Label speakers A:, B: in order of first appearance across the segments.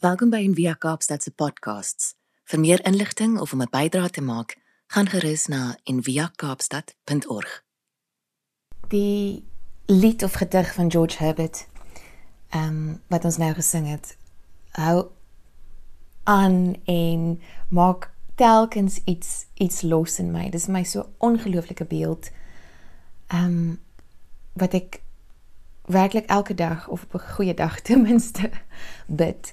A: Welkom by Envia Kaapstad se podcasts. Vir meer inligting of om 'n bydrae te maak, gaan gerus na enviakaapstad.org.
B: Die lied of gedig van George Herbert, ehm um, wat ons nou gesing het, hou aan en maak telkens iets iets los in my. Dis my so ongelooflike beeld. Ehm um, wat ek werklik elke dag of op 'n goeie dag ten minste bid.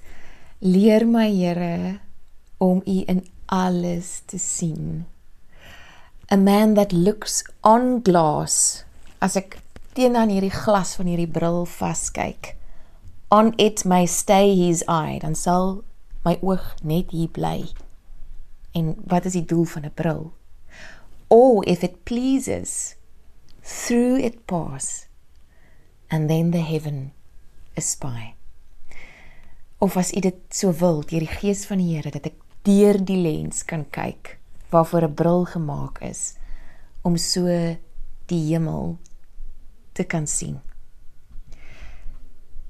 B: Leer my Here om U in alles te sien. A man that looks on glass as ek teenoor hierdie glas van hierdie bril vaskyk. On it may stay his eye, dan sal my oog net hier bly. En wat is die doel van 'n bril? Or if it pleases, through it pass and then the heaven espy. Of as u dit so wil, deur die gees van die Here dat ek deur die lens kan kyk waarvoor 'n bril gemaak is om so die hemel te kan sien.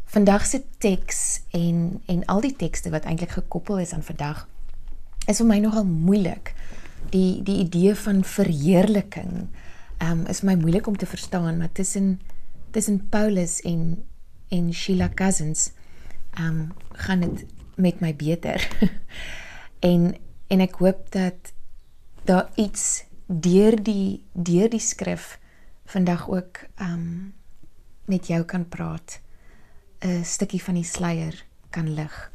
B: Vandag se teks en en al die tekste wat eintlik gekoppel is aan vandag is vir my nogal moeilik. Die die idee van verheerliking um is my moeilik om te verstaan, maar tussen tussen Paulus en en Sheila Cousins um gaan dit met my beter. en en ek hoop dat daar iets deur die deur die skrif vandag ook um met jou kan praat. 'n stukkie van die sluier kan lig.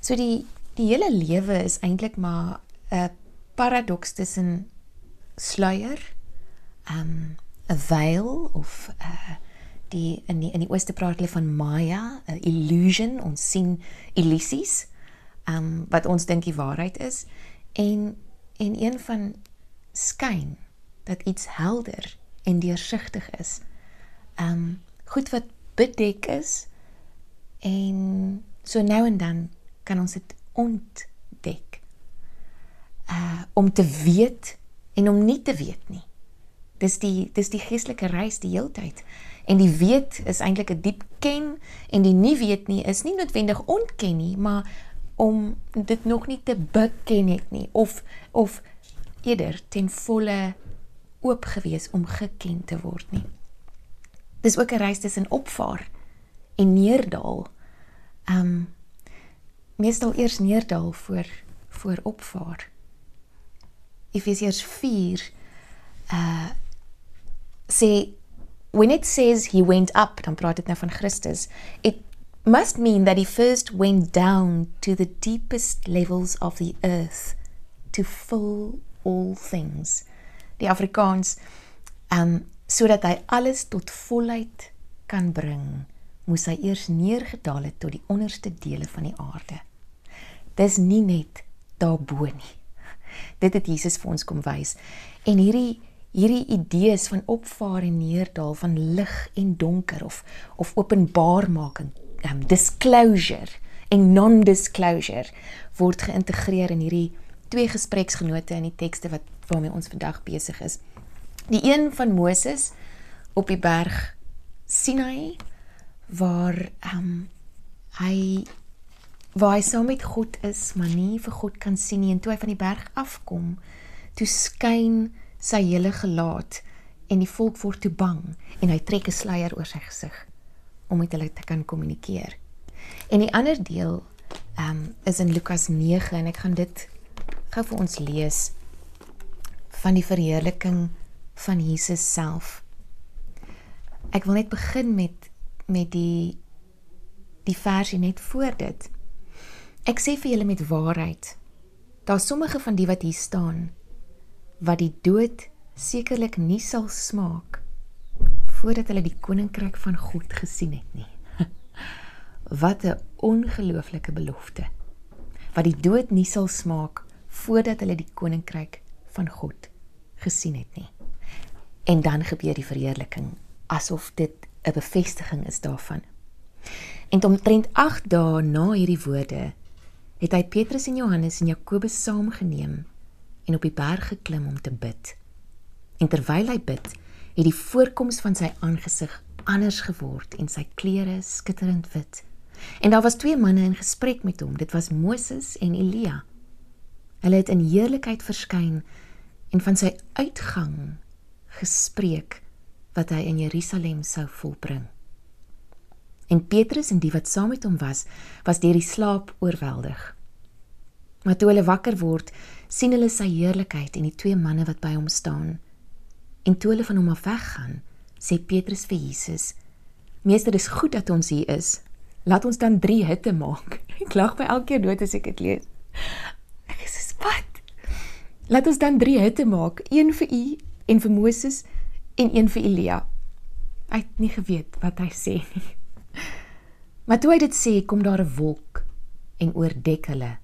B: So die die hele lewe is eintlik maar 'n paradoks tussen sluier, um 'n veil of 'n uh, die in die in die ooste praat hulle van maya, 'n illusion, ons sien illusies. Um wat ons dink die waarheid is en en een van skyn dat iets helder en deursigtig is. Um goed wat bedek is en so nou en dan kan ons dit ontdek. Uh om te weet en om nie te weet nie. Dis die dis die geestelike reis die heeltyd. En die weet is eintlik 'n diep ken en die nie weet nie is nie noodwendig ontken nie, maar om dit nog nie te beken het nie of of eerder ten volle oop gewees om geken te word nie. Dis ook 'n reis tussen opvaar en neerdaal. Um meestal eers neerdaal voor voor opvaar. Efesiërs 4 uh sê when it says he went up, dan praat dit nou van Christus. It must mean that he first went down to the deepest levels of the earth to fill all things. Die Afrikaans um sodat hy alles tot volheid kan bring, moes hy eers neergedaal het tot die onderste dele van die aarde. Dis nie net daarbo nie. Dit het Jesus vir ons kom wys. En hierdie hierdie idees van opvaar en neerdal van lig en donker of of openbaarmaking um, disclosure en non-disclosure word geïntegreer in hierdie twee gespreksgenote in die tekste wat waarmee ons vandag besig is. Die een van Moses op die berg Sinai waar um, hy waar hy saam met God is, maar nie vir God kan sien nie en toe hy van die berg afkom, toe skyn sy hele gelaat en die volk word te bang en hy trek 'n sluier oor sy gesig om met hulle te kan kommunikeer. En die ander deel ehm um, is in Lukas 9 en ek gaan dit gou vir ons lees van die verheerliking van Jesus self. Ek wil net begin met met die die versie net voor dit. Ek sê vir julle met waarheid. Daar sommige van die wat hier staan wat die dood sekerlik nie sal smaak voordat hulle die koninkryk van God gesien het nie. Wat 'n ongelooflike belofte. Wat die dood nie sal smaak voordat hulle die koninkryk van God gesien het nie. En dan gebeur die verheerliking asof dit 'n bevestiging is daarvan. En omtrent 8 dae na hierdie woorde het hy Petrus en Johannes en Jakobus saamgeneem en op die berg geklim om te bid. En terwyl hy bid, het die voorkoms van sy aangesig anders geword en sy klere skitterend wit, En daar was twee manne in gesprek met hom. Dit was Moses en Elia. Hulle het in heerlikheid verskyn en van sy uitgang gespreek wat hy in Jerusalem sou volbring. En Petrus en die wat saam met hom was, was deur die slaap oorweldig. Maar toe hulle wakker word, sien hulle sy heerlikheid en die twee manne wat by hom staan. En toe hulle van hom af weggaan, sê Petrus vir Jesus: "Meester, dis goed dat ons hier is. Laat ons dan 3 hitte maak." Ek lag by elke keer dood as ek dit lees. Ek sê: "Wat? Laat ons dan 3 hitte maak, een vir u en vir Moses en een vir Elia." Hy het nie geweet wat hy sê nie. Maar toe hy dit sê, kom daar 'n wolk en oordek hulle.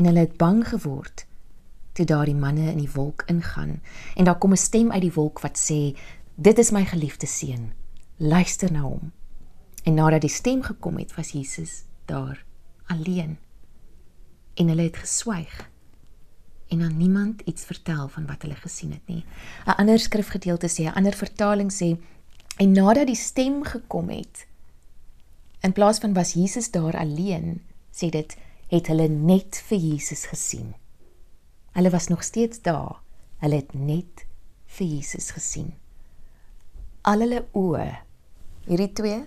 B: En hulle het bang geword toe daardie manne in die wolk ingaan en daar kom 'n stem uit die wolk wat sê: "Dit is my geliefde seun. Luister na hom." En nadat die stem gekom het, was Jesus daar alleen. En hulle het geswyg en aan niemand iets vertel van wat hulle gesien het nie. 'n Ander skrifgedeelte sê, 'n ander vertaling sê, en nadat die stem gekom het, In plaas van was Jesus daar alleen, sê dit het hulle net vir Jesus gesien. Hulle was nog steeds daar. Hulle het net vir Jesus gesien. Al hulle oë, hierdie twee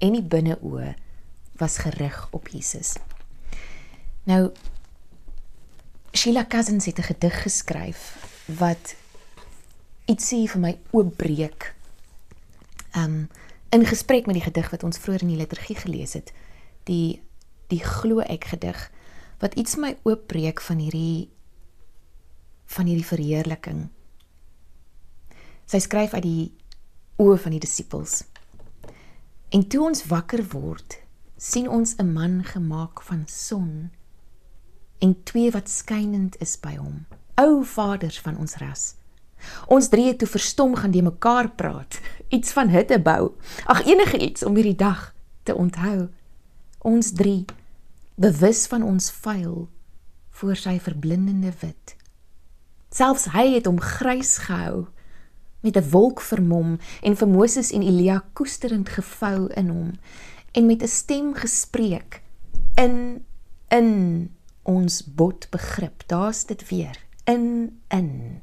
B: en die binneoë was gerig op Jesus. Nou Sheila Cousins het 'n gedig geskryf wat ietsie vir my oopbreek. Um in gesprek met die gedig wat ons vroeër in die liturgie gelees het, die die glo ek gedig wat iets my oopbreek van hierdie van hierdie verheerliking. Sy skryf uit die oë van die disippels. En toe ons wakker word, sien ons 'n man gemaak van son en twee wat skynend is by hom, ou vaders van ons ras. Ons drie het toe verstom gaan die mekaar praat, iets van hitte bou. Ag enige iets om hierdie dag te onthou. Ons drie bewus van ons vuil voor sy verblindende wit. Selfs hy het hom grys gehou met 'n wolk vermom en vir Moses en Elia koesterend gevou in hom en met 'n stem gespreek in in ons bot begrip. Daar's dit weer. In in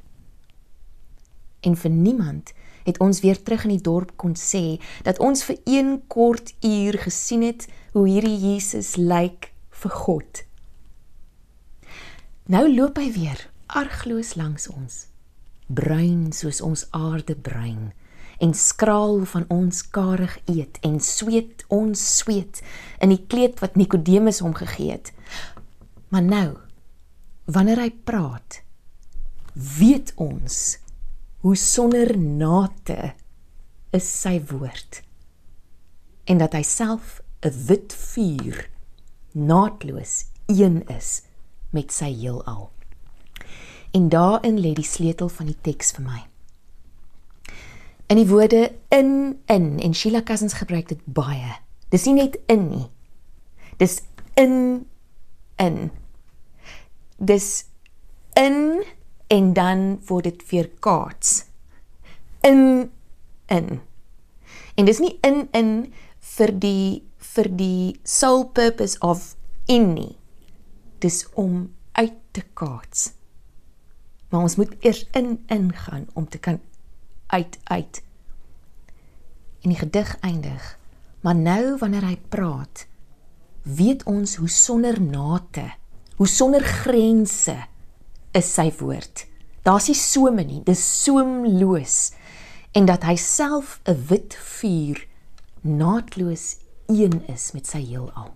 B: en vir niemand het ons weer terug in die dorp kon sê dat ons vir een kort uur gesien het hoe hierdie Jesus lyk vir God. Nou loop hy weer argloos langs ons, bruin soos ons aarde bruin en skraal van ons karig eet en sweet ons sweet in die kleed wat Nikodemus hom gegee het. Maar nou, wanneer hy praat, weet ons hoe sonder nate is sy woord en dat hy self 'n wit vuur naatloos een is met sy heelal. En daarin lê die sleutel van die teks vir my. In die woorde in in en Sheila Cousins gebruik dit baie. Dis nie net in nie. Dis in in. Dis in en dan word dit weer kaats in in en dis nie in in vir die vir die sole purpose of in nie dis om uit te kaats maar ons moet eers in ingaan om te kan uit uit en die gedig eindig maar nou wanneer hy praat weet ons hoe sonder nate hoe sonder grense is sy woord. Daar's nie some nie, dis soemloos en dat hy self 'n wit vuur naatloos een is met sy heelal.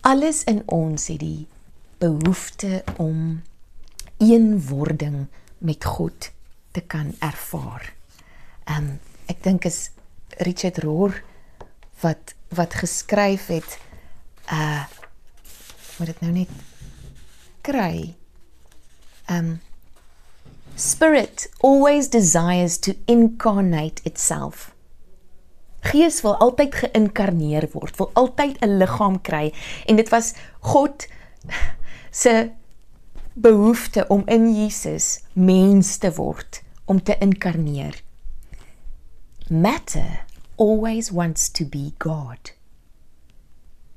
B: Alles in ons het die behoefte om eenwording met God te kan ervaar. Ehm um, ek dink is Richard Rohr wat wat geskryf het uh moet dit nou net kry. Um spirit always desires to incarnate itself. Gees wil altyd geïnkarneer word, wil altyd 'n liggaam kry en dit was God se behoefte om in Jesus mens te word, om te inkarneer. Matter always wants to be God.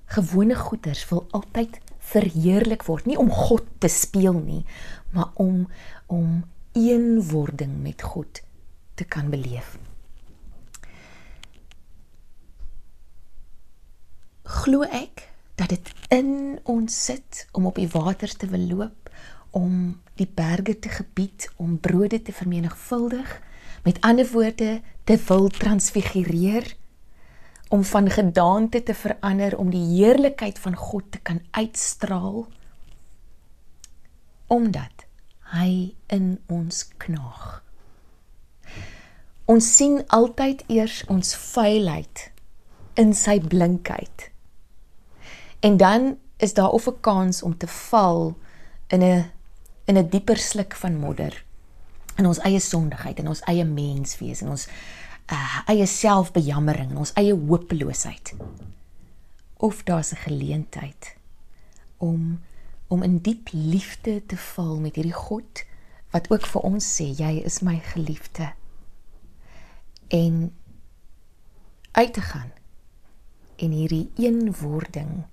B: gewone goeders wil altyd verheerlik word, nie om God te speel nie, maar om om eenwording met God te kan beleef. Glo ek dat dit in ons sit om op die waters te wil loop, om die berge te gebied, om brode te vermenigvuldig, met ander woorde te wil transfigureer om van gedaante te verander om die heerlikheid van God te kan uitstraal omdat hy in ons knaag. Ons sien altyd eers ons vuilheid in sy blinkheid. En dan is daar of 'n kans om te val in 'n in 'n dieper sluk van modder in ons eie sondigheid en ons eie menswees en ons uh, eie selfbejammering en ons eie hopeloosheid. Of daar's 'n geleentheid om om in diep liefde te val met hierdie God wat ook vir ons sê jy is my geliefde en uit te gaan en hierdie eenwording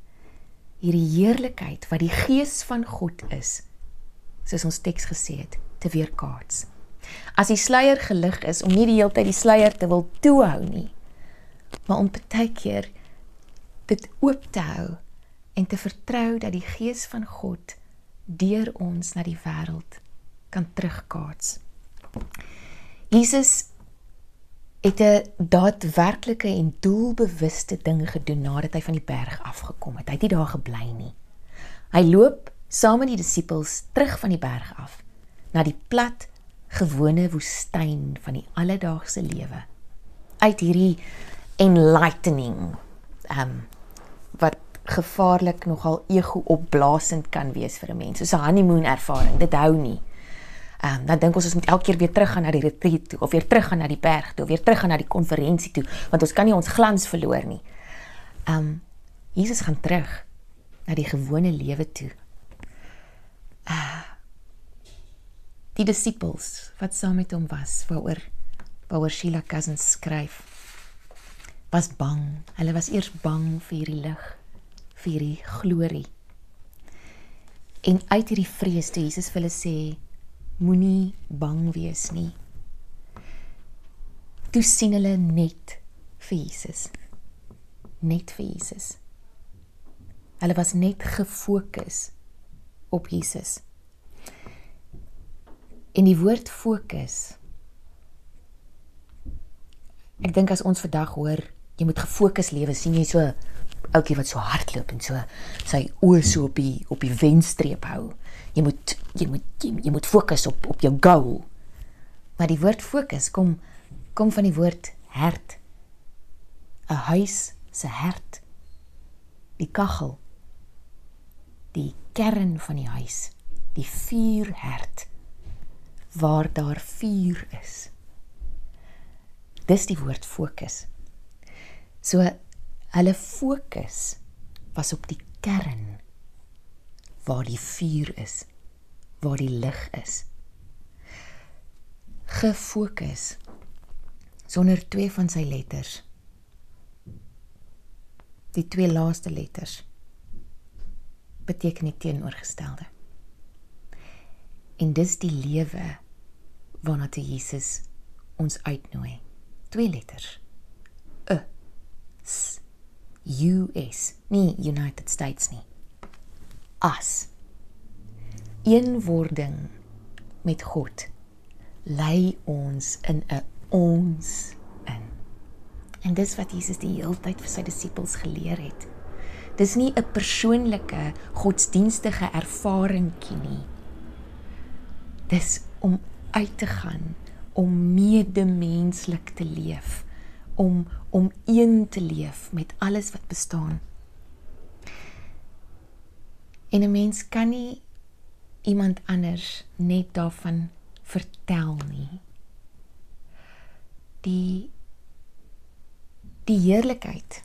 B: hierdie heerlikheid wat die gees van God is soos ons teks gesê het te weerkaats as die sluier gelig is om nie die hele tyd die sluier te wil toehou nie maar om baie keer dit oop te hou en te vertrou dat die gees van God deur ons na die wêreld kan terugkaats. Jesus het 'n daadwerklike en doelbewuste ding gedoen nadat hy van die berg afgekom het. Hy het nie daar gebly nie. Hy loop saam met die disippels terug van die berg af na die plat gewone woestyn van die alledaagse lewe. Uit hierdie enlightening ehm um, wat gevaarlik nogal ego opblaasend kan wees vir 'n mens soos 'n honeymoon ervaring dit hou nie. Ehm um, dan dink ons ons moet elke keer weer terug gaan na die retreat toe of weer terug gaan na die berg toe of weer terug gaan na die konferensie toe want ons kan nie ons glans verloor nie. Ehm um, Jesus gaan terug na die gewone lewe toe die disippels wat saam met hom was waaroor waaroor Sheila Cousins skryf was bang. Hulle was eers bang vir hierdie lig vir hierdie glorie. En uit hierdie vrees toe Jesus vir hulle sê moenie bang wees nie. Toe sien hulle net vir Jesus. Net vir Jesus. Hulle was net gefokus op Jesus En die woord fokus. Ek dink as ons vandag hoor jy moet gefokus lewe, sien jy so ouetjie wat so hardloop en so sy oë so op die op die wenstreep hou. Jy moet jy moet jy, jy moet fokus op op jou goal. Maar die woord fokus kom kom van die woord hert. 'n Huis se hert. Die kaggel. Die kern van die huis, die vuurhert waar daar vuur is. Dis die woord fokus. So hulle fokus was op die kern waar die vuur is, waar die lig is. Gefokus sonder twee van sy letters. Die twee laaste letters beteken die teenoorgestelde. En dis die lewe waarna toe Jesus ons uitnooi. Twee letters. E S U S, nie United States nie. As eenwording met God lei ons in 'n ons in. En dis wat Jesus die hele tyd vir sy disippels geleer het. Dis nie 'n persoonlike godsdienstige ervaringkie nie. Dis om uit te gaan om medemenslik te leef om om een te leef met alles wat bestaan en 'n mens kan nie iemand anders net daarvan vertel nie die die heerlikheid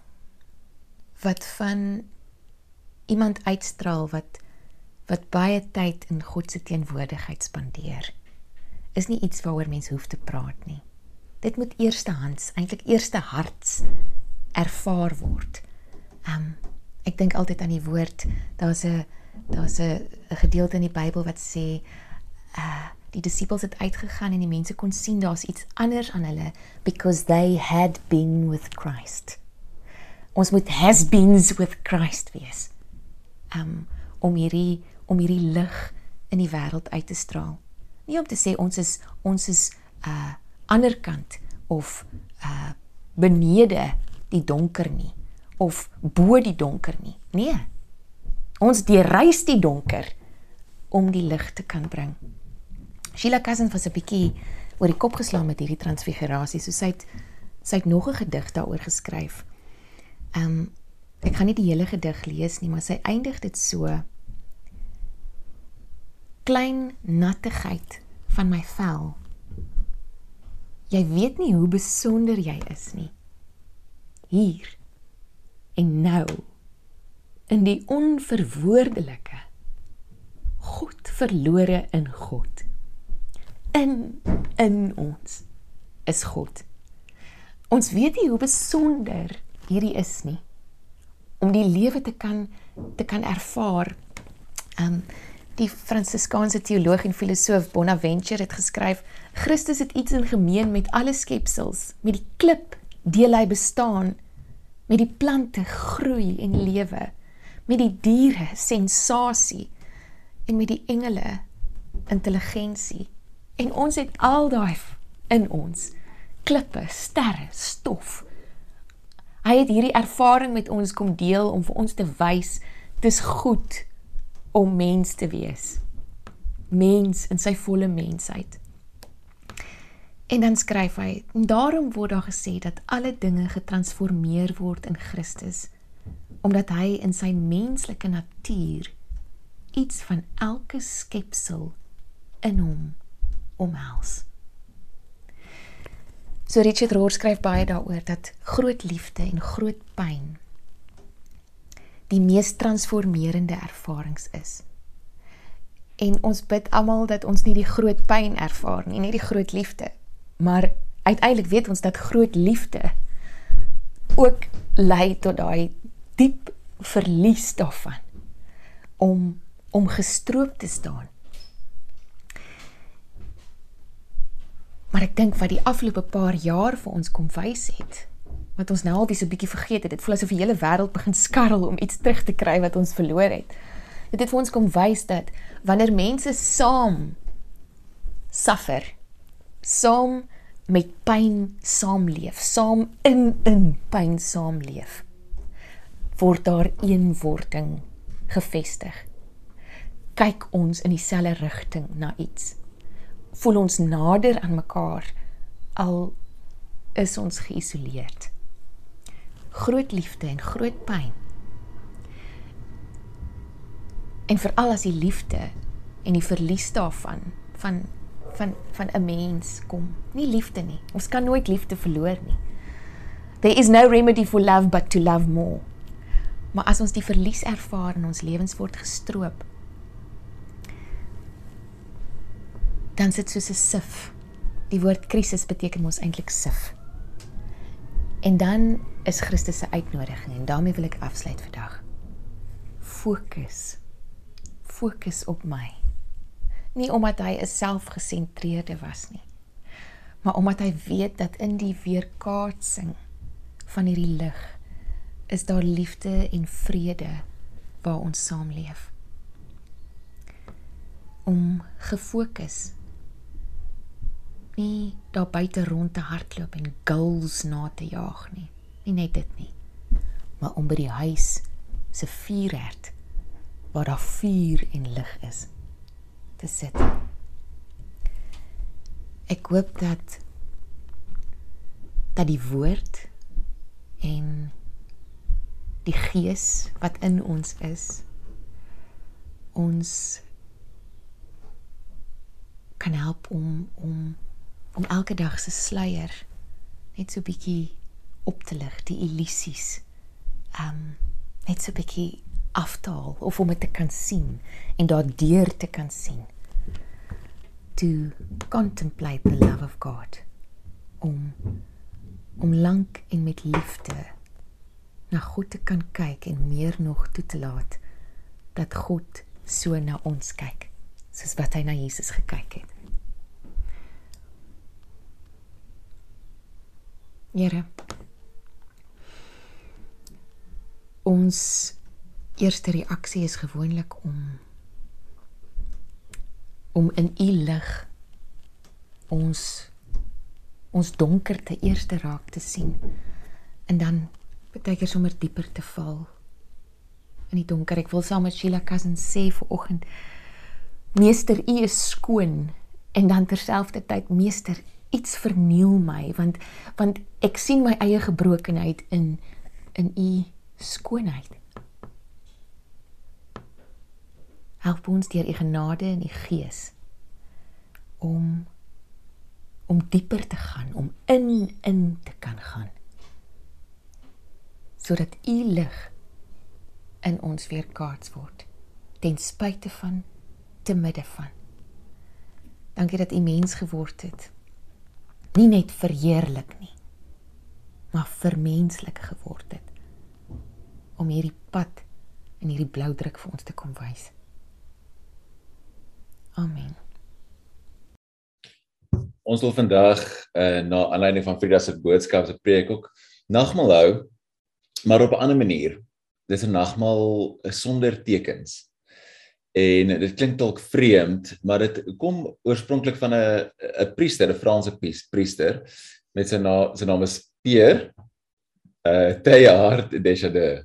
B: wat van iemand uitstraal wat wat baie tyd in God se teenwoordigheid spandeer is nie iets waaroor mens hoef te praat nie. Dit moet eerstehands, eintlik eerste harts ervaar word. Um Ek dink altyd aan die woord, daar's 'n daar's 'n gedeelte in die Bybel wat sê uh die disippels het uitgegaan en die mense kon sien daar's iets anders aan hulle because they had been with Christ. Ons moet has beens with Christ wees. Um om hierdie om hierdie lig in die wêreld uit te straal. Nie om te sê ons is ons is uh ander kant of uh benede die donker nie of bo die donker nie. Nee. Ons deurreis die donker om die lig te kan bring. Sheila Cousins was 'n bietjie oor die kop geslaan met hierdie transfigurasie. So sy het sy het nog 'n gedig daaroor geskryf. Ehm um, ek gaan nie die hele gedig lees nie, maar sy eindig dit so: Klein nattigheid van my vel. Jy weet nie hoe besonder jy is nie. Hier en nou in die onverwoordelike God verlore in God in in ons is God ons weet nie hoe besonder hierdie is nie om die lewe te kan te kan ervaar um die Fransiskaanse teoloog en filosoof Bonaventure het geskryf Christus het iets in gemeen met alle skepsels met die klip deel hy bestaan met die plante groei en lewe, met die diere sensasie en met die engele intelligensie. En ons het al daai in ons klippe, sterre, stof. Hy het hierdie ervaring met ons kom deel om vir ons te wys dis goed om mens te wees. Mens in sy volle mensheid. En dan skryf hy: "En daarom word daar gesê dat alle dinge getransformeer word in Christus, omdat hy in sy menslike natuur iets van elke skepsel in hom omhels." So Richard Rohr skryf baie daaroor dat groot liefde en groot pyn die mees transformerende ervarings is. En ons bid almal dat ons nie die groot pyn ervaar nie, nie die groot liefde Maar uiteindelik weet ons dat groot liefde ook lei tot daai diep verlies daarvan om om gestroop te staan. Maar ek dink wat die afgelope paar jaar vir ons kom wys het, wat ons nou al dis 'n bietjie vergeet het, dit voel asof die hele wêreld begin skarrel om iets terug te kry wat ons verloor het. Dit het vir ons kom wys dat wanneer mense saam suffer, saam met pyn saamleef, saam in in pyn saamleef, word daar eenwording gevestig. Kyk ons in dieselfde rigting na iets. Voel ons nader aan mekaar al is ons geïsoleerd. Groot liefde en groot pyn. En veral as die liefde en die verlies daarvan van van van 'n mens kom. Nie liefde nie. Ons kan nooit liefde verloor nie. There is no remedy for love but to love more. Maar as ons die verlies ervaar in ons lewens word gestroop, dan sit soos 'n sif. Die woord krisis beteken mos eintlik sif. En dan is Christus se uitnodiging en daarmee wil ek afsluit vandag. Fokus. Fokus op my nie omdat hy 'n selfgesentreerde was nie maar omdat hy weet dat in die weerkaatsing van hierdie lig is daar liefde en vrede waar ons saamleef om gefokus nie daar buite rond te hardloop en goals na te jaag nie nie net dit nie maar om by die huis se vuurherd waar daar vuur en lig is te sit. Ek hoop dat dat die woord en die gees wat in ons is ons kan help om om om elke dag se sluier net so bietjie op te lig, die illusies. Um net so bietjie af te haal of om dit te kan sien en daardeur te kan sien to contemplate the love of God om om lank en met liefde na God te kan kyk en meer nog toe te laat dat God so na ons kyk soos wat hy na Jesus gekyk het. Here. Ons eerste reaksie is gewoonlik om om in u lig ons ons donkerte eers te raak te sien en dan baie keer sommer dieper te val in die donker. Ek wil saam met Sheila Cousins sê vir oggend Meester, u is skoon en dan terselfdertyd Meester, iets verniel my want want ek sien my eie gebrokenheid in in u skoonheid. Help ons deur u genade en u gees om om dieper te gaan, om in in te kan gaan sodat u lig in ons weer kaats word ten spyte van te midde van dankie dat u mens geword het nie net verheerlik nie maar vermenslik geword het om hierdie pad en hierdie blou druk vir ons te kom wys amen
C: ons wil vandag uh, na aanleiding van Frida se boodskap se preek ook nagmaal hou maar op 'n ander manier. Dis 'n nagmaal sonder tekens. En dit klink dalk vreemd, maar dit kom oorspronklik van 'n 'n priester, 'n Franse priester met sy naam sy naam is Pierre uh Teilhard Deschade.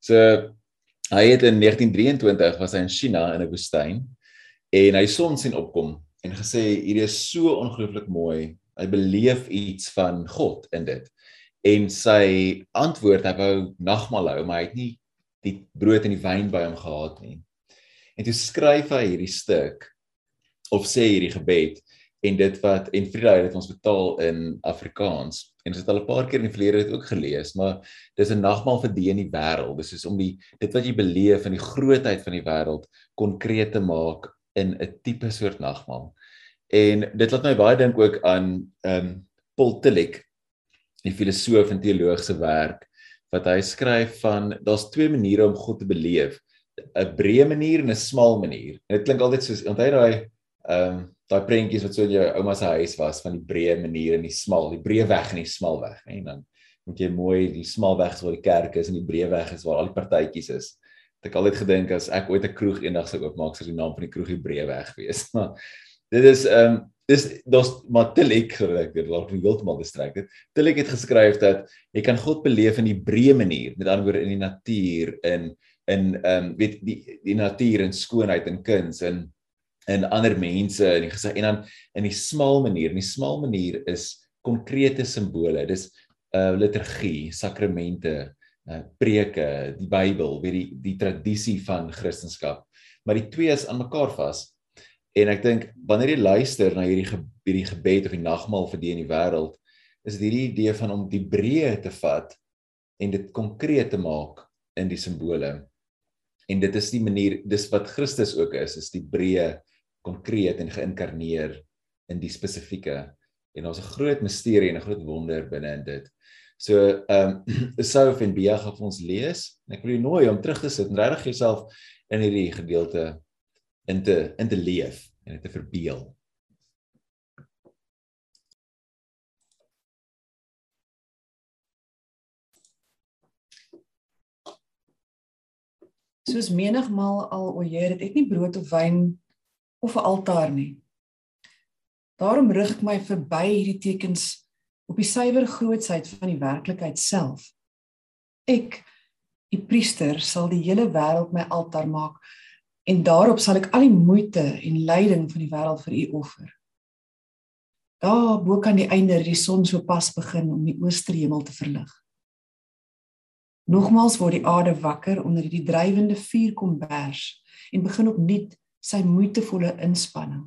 C: So hy het in 1923 was hy in China in 'n woestyn en hy son sien opkom en gesê hierdie is so ongelooflik mooi. Hy beleef iets van God in dit en sy antwoord hy wou nagmaal hou maar hy het nie die brood en die wyn by hom gehad nie en toe skryf hy hierdie stuk of sê hierdie gebed en dit wat en Frida het ons betaal in Afrikaans en ons het al 'n paar keer in die verlede dit ook gelees maar dis 'n nagmaal vir die in die wêreld dis is om die dit wat jy beleef in die grootheid van die wêreld konkreet te maak in 'n tipe soort nagmaal en dit laat my baie dink ook aan ehm um, Paul Tillich die filosoof en teoloog se werk wat hy skryf van daar's twee maniere om God te beleef 'n breë manier en 'n smal manier. En dit klink altyd soos onthou daai ehm um, daai prentjies wat so in jou ouma se huis was van die breë manier en die smal die breë weg en die smal weg en dan moet jy mooi die smal weg is waar die kerk is en die breë weg is waar al die partytjies is. Het ek altyd gedink as ek ooit 'n kroeg eendag sou oopmaak sou die naam van die kroeg die breë weg wees. Maar dit is ehm um, dis daar's maar Tillik gereg dit laat my heeltemal distrek het. Tillik het geskryf dat jy kan God beleef in die breë manier met ander woorde in die natuur in in ehm um, weet die die natuur en skoonheid en kuns en en ander mense en die gesig. En dan in die smal manier in die smal manier is konkrete simbole. Dis uh liturgie sakramente uh preke die Bybel weet die die tradisie van Christendom. Maar die twee is aan mekaar vas. En ek dink wanneer jy luister na hierdie hierdie gebed of die nagmaal vir die in die wêreld, is dit hierdie idee van om die breë te vat en dit konkreet te maak in die simbole. En dit is die manier dis wat Christus ook is, is die breë konkreet en geïnkarneer in die spesifieke. En ons 'n groot misterie en 'n groot wonder binne in dit. So ehm um, Souf en Bia gaan vir ons lees. En ek wil jou nooi om terug te sit en regtig jouself in hierdie gedeelte in te in te leef en dit te verbeel.
D: Soos menigmal al o Heer, het ek nie brood of wyn of 'n altaar nie. Daarom rig ek my verby hierdie tekens op die suiwer grootsheid van die werklikheid self. Ek, die priester, sal die hele wêreld my altaar maak en daarop sal ek al die moeite en lyding van die wêreld vir u offer. Daar bo kan die einde die son so pas begin om die ooste hemel te verlig. Nogmaals word die aarde wakker onder die drywende vuur kom bers en begin opnuut sy moeitevolle inspanning.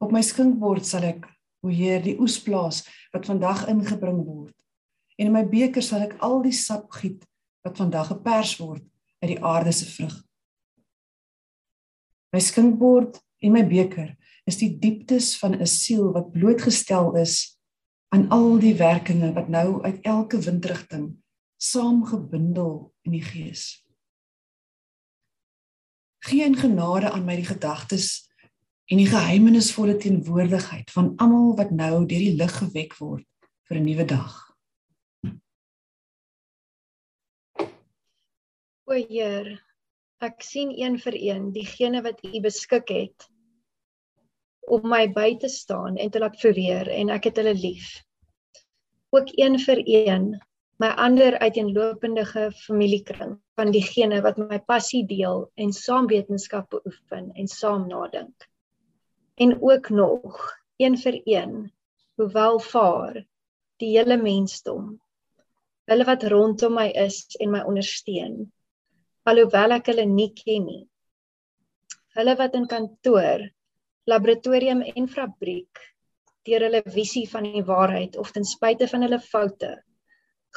D: Op my skinkbord sal ek, o Heer, die oes plaas wat vandag ingebring word. En in my beker sal ek al die sap giet wat vandag gepers word uit die aarde se vrug. My skinkbord en my beker is die dieptes van 'n siel wat blootgestel is aan al die werkinge wat nou uit elke windrigting saamgebundel in die gees. Geen genade aan my die gedagtes en die geheimenisvolle teenwoordigheid van almal wat nou deur die lig gewek word vir 'n nuwe dag.
E: O Heer, ek sien een vir een diegene wat U beskik het om my by te staan en te laat verweer en ek het hulle lief. Ook een vir een my ander uiteenlopende familiekring van diegene wat my passie deel en saam wetenskap beoefen en saam nadink. En ook nog een vir een hoewel vaar die hele mensdom hulle wat rondom my is en my ondersteun alhoewel ek hulle nie ken nie hulle wat in kantoor laboratorium en fabriek deur hulle visie van die waarheid of ten spyte van hulle foute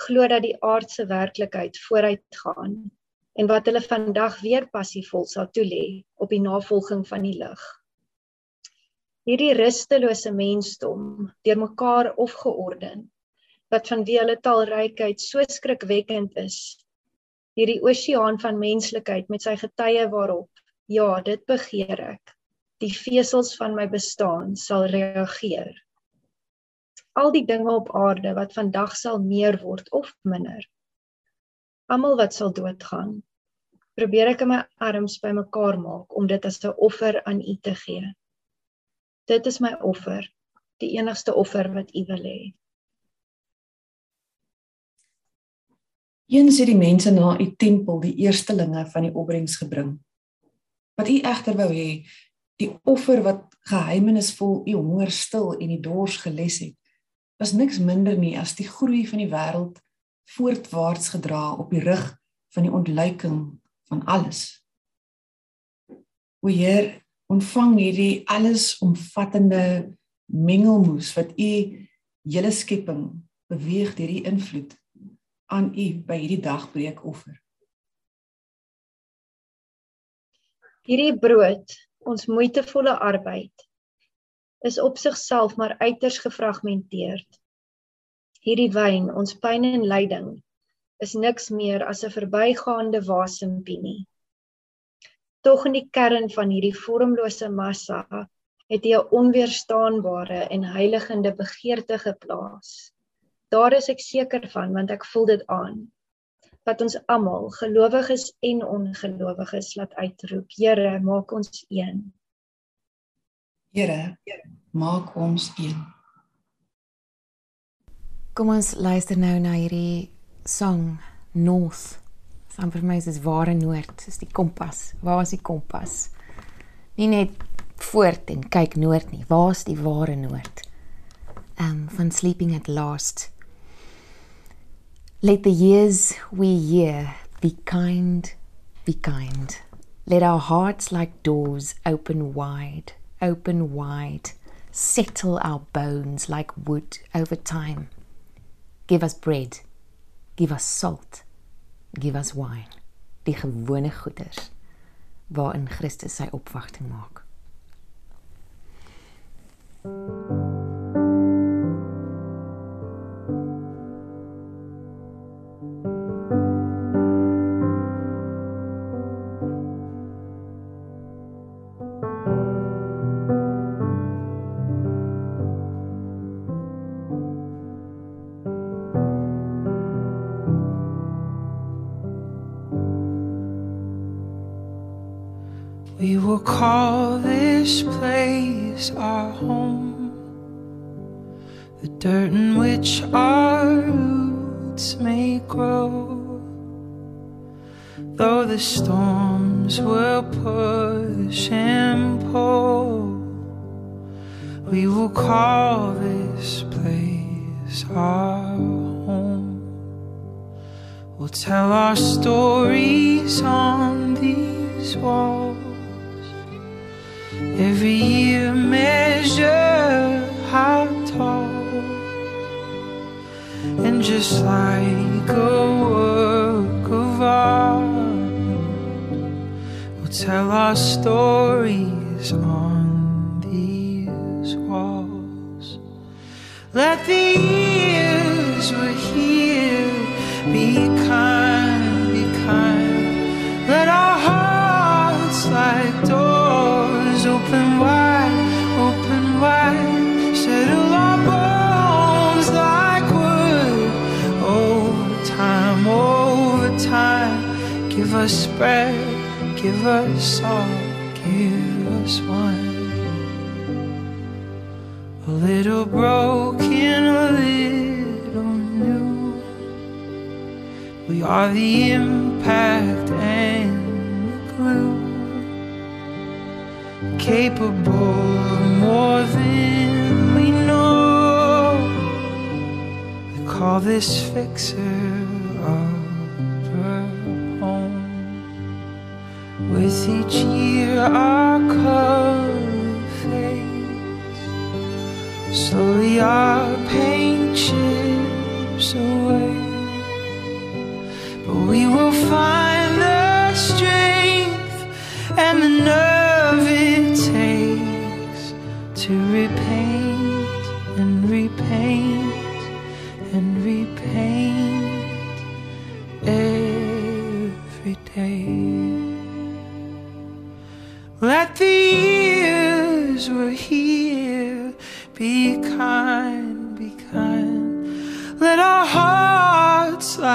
E: glo dat die aardse werklikheid vooruit gaan en wat hulle vandag weer passievol sal toelê op die navolging van die lig. Hierdie rustelose mensdom, deur mekaar opgeorden, wat van wie hulle talrykheid so skrikwekkend is, hierdie oseaan van menslikheid met sy getye waarop, ja, dit begeer ek, die vesels van my bestaan sal reageer al die dinge op aarde wat vandag sal meer word of minder. Almal wat sal doodgaan. Probeer ek my arms bymekaar maak om dit as 'n offer aan U te gee. Dit is my offer, die enigste offer wat U wil hê.
D: Eens het die mense na U tempel die eerstelinge van die opbrengs gebring. Wat U egter wou hê, die offer wat geheimenisvol U honger stil en die dors geles het, was niks minder nie as die groei van die wêreld voortwaarts gedra op die rug van die ontluiking van alles. O Heer, ontvang hierdie allesomvattende mengelmoes wat U hele skepping beweeg deur die invloed aan U by hierdie dagbreek offer.
E: Hierdie brood, ons moeitevolle arbeid is op sigself maar uiters gefragmenteerd. Hierdie wyn, ons pyn en lyding, is niks meer as 'n verbygaande wasempie nie. Tog in die kern van hierdie vormlose massa het hy 'n onweerstaanbare en heiligende begeerte geplaas. Daar is ek seker van want ek voel dit aan wat ons almal gelowiges en ongelowiges laat uitroep Here maak ons een
D: Here, maak ons een.
B: Kom ons luister nou na hierdie song North. Saam vir my is dit ware noord, dis die kompas. Waar is die kompas? Nie net voort en kyk noord nie. Waar is die ware noord? Um van sleeping at last. Let the years we hear be kind, be kind. Let our hearts like doors open wide open wide, settle our bones like wood over time. Give us bread, give us salt, give us wine. Die gewone goeders waarin Christus sy opwagting maak. Thank you. Which our roots may grow. Though the storms will push and pull, we will call this place our home. We'll tell our stories on these walls Every year measure just like a work of art. We'll tell our stories on these walls. Let the
F: us bread, give us salt, give us wine. A little broken, a little new. We are the impact and the glue. Capable of more than we know. We call this fixer With each year, our color fades. Slowly, our paint chips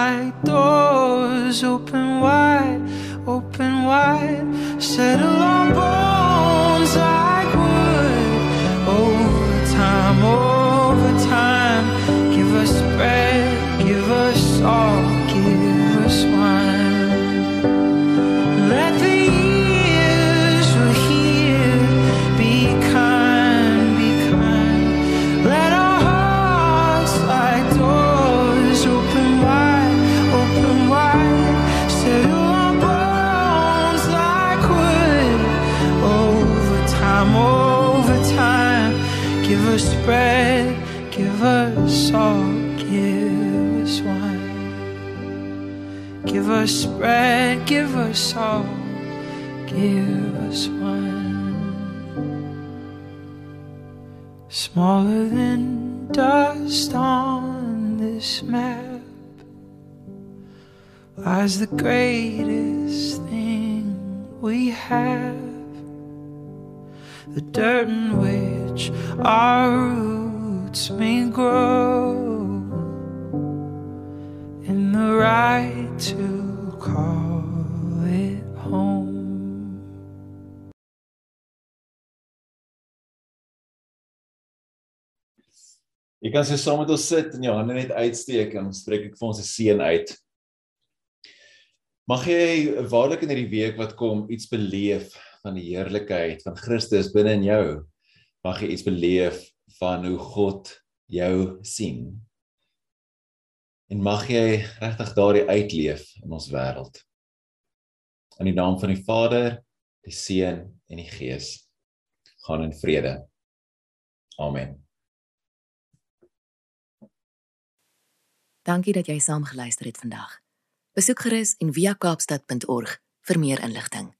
F: hearts doors open wide, open wide. Settle our bones salt, give us wine. Give us bread, give us salt, give us wine. Smaller than dust on this map lies the greatest thing we have. The dirt in which our roots may grow in the right to call it home.
C: Jy kan so saam met ons sit en jou hande net uitsteek en ons spreek ek vir ons 'n seën uit. Mag jy waarlik in hierdie week wat kom iets beleef van die heerlikheid van Christus binne in jou. Mag jy iets beleef van hoe God jou sien. En mag jy regtig daardie uitleef in ons wêreld. In die naam van die Vader, die Seun en die Gees. Gaan in vrede. Amen.
A: Dankie dat jy saam geluister het vandag. Besoek gerus en via kaapstad.org vir meer inligting.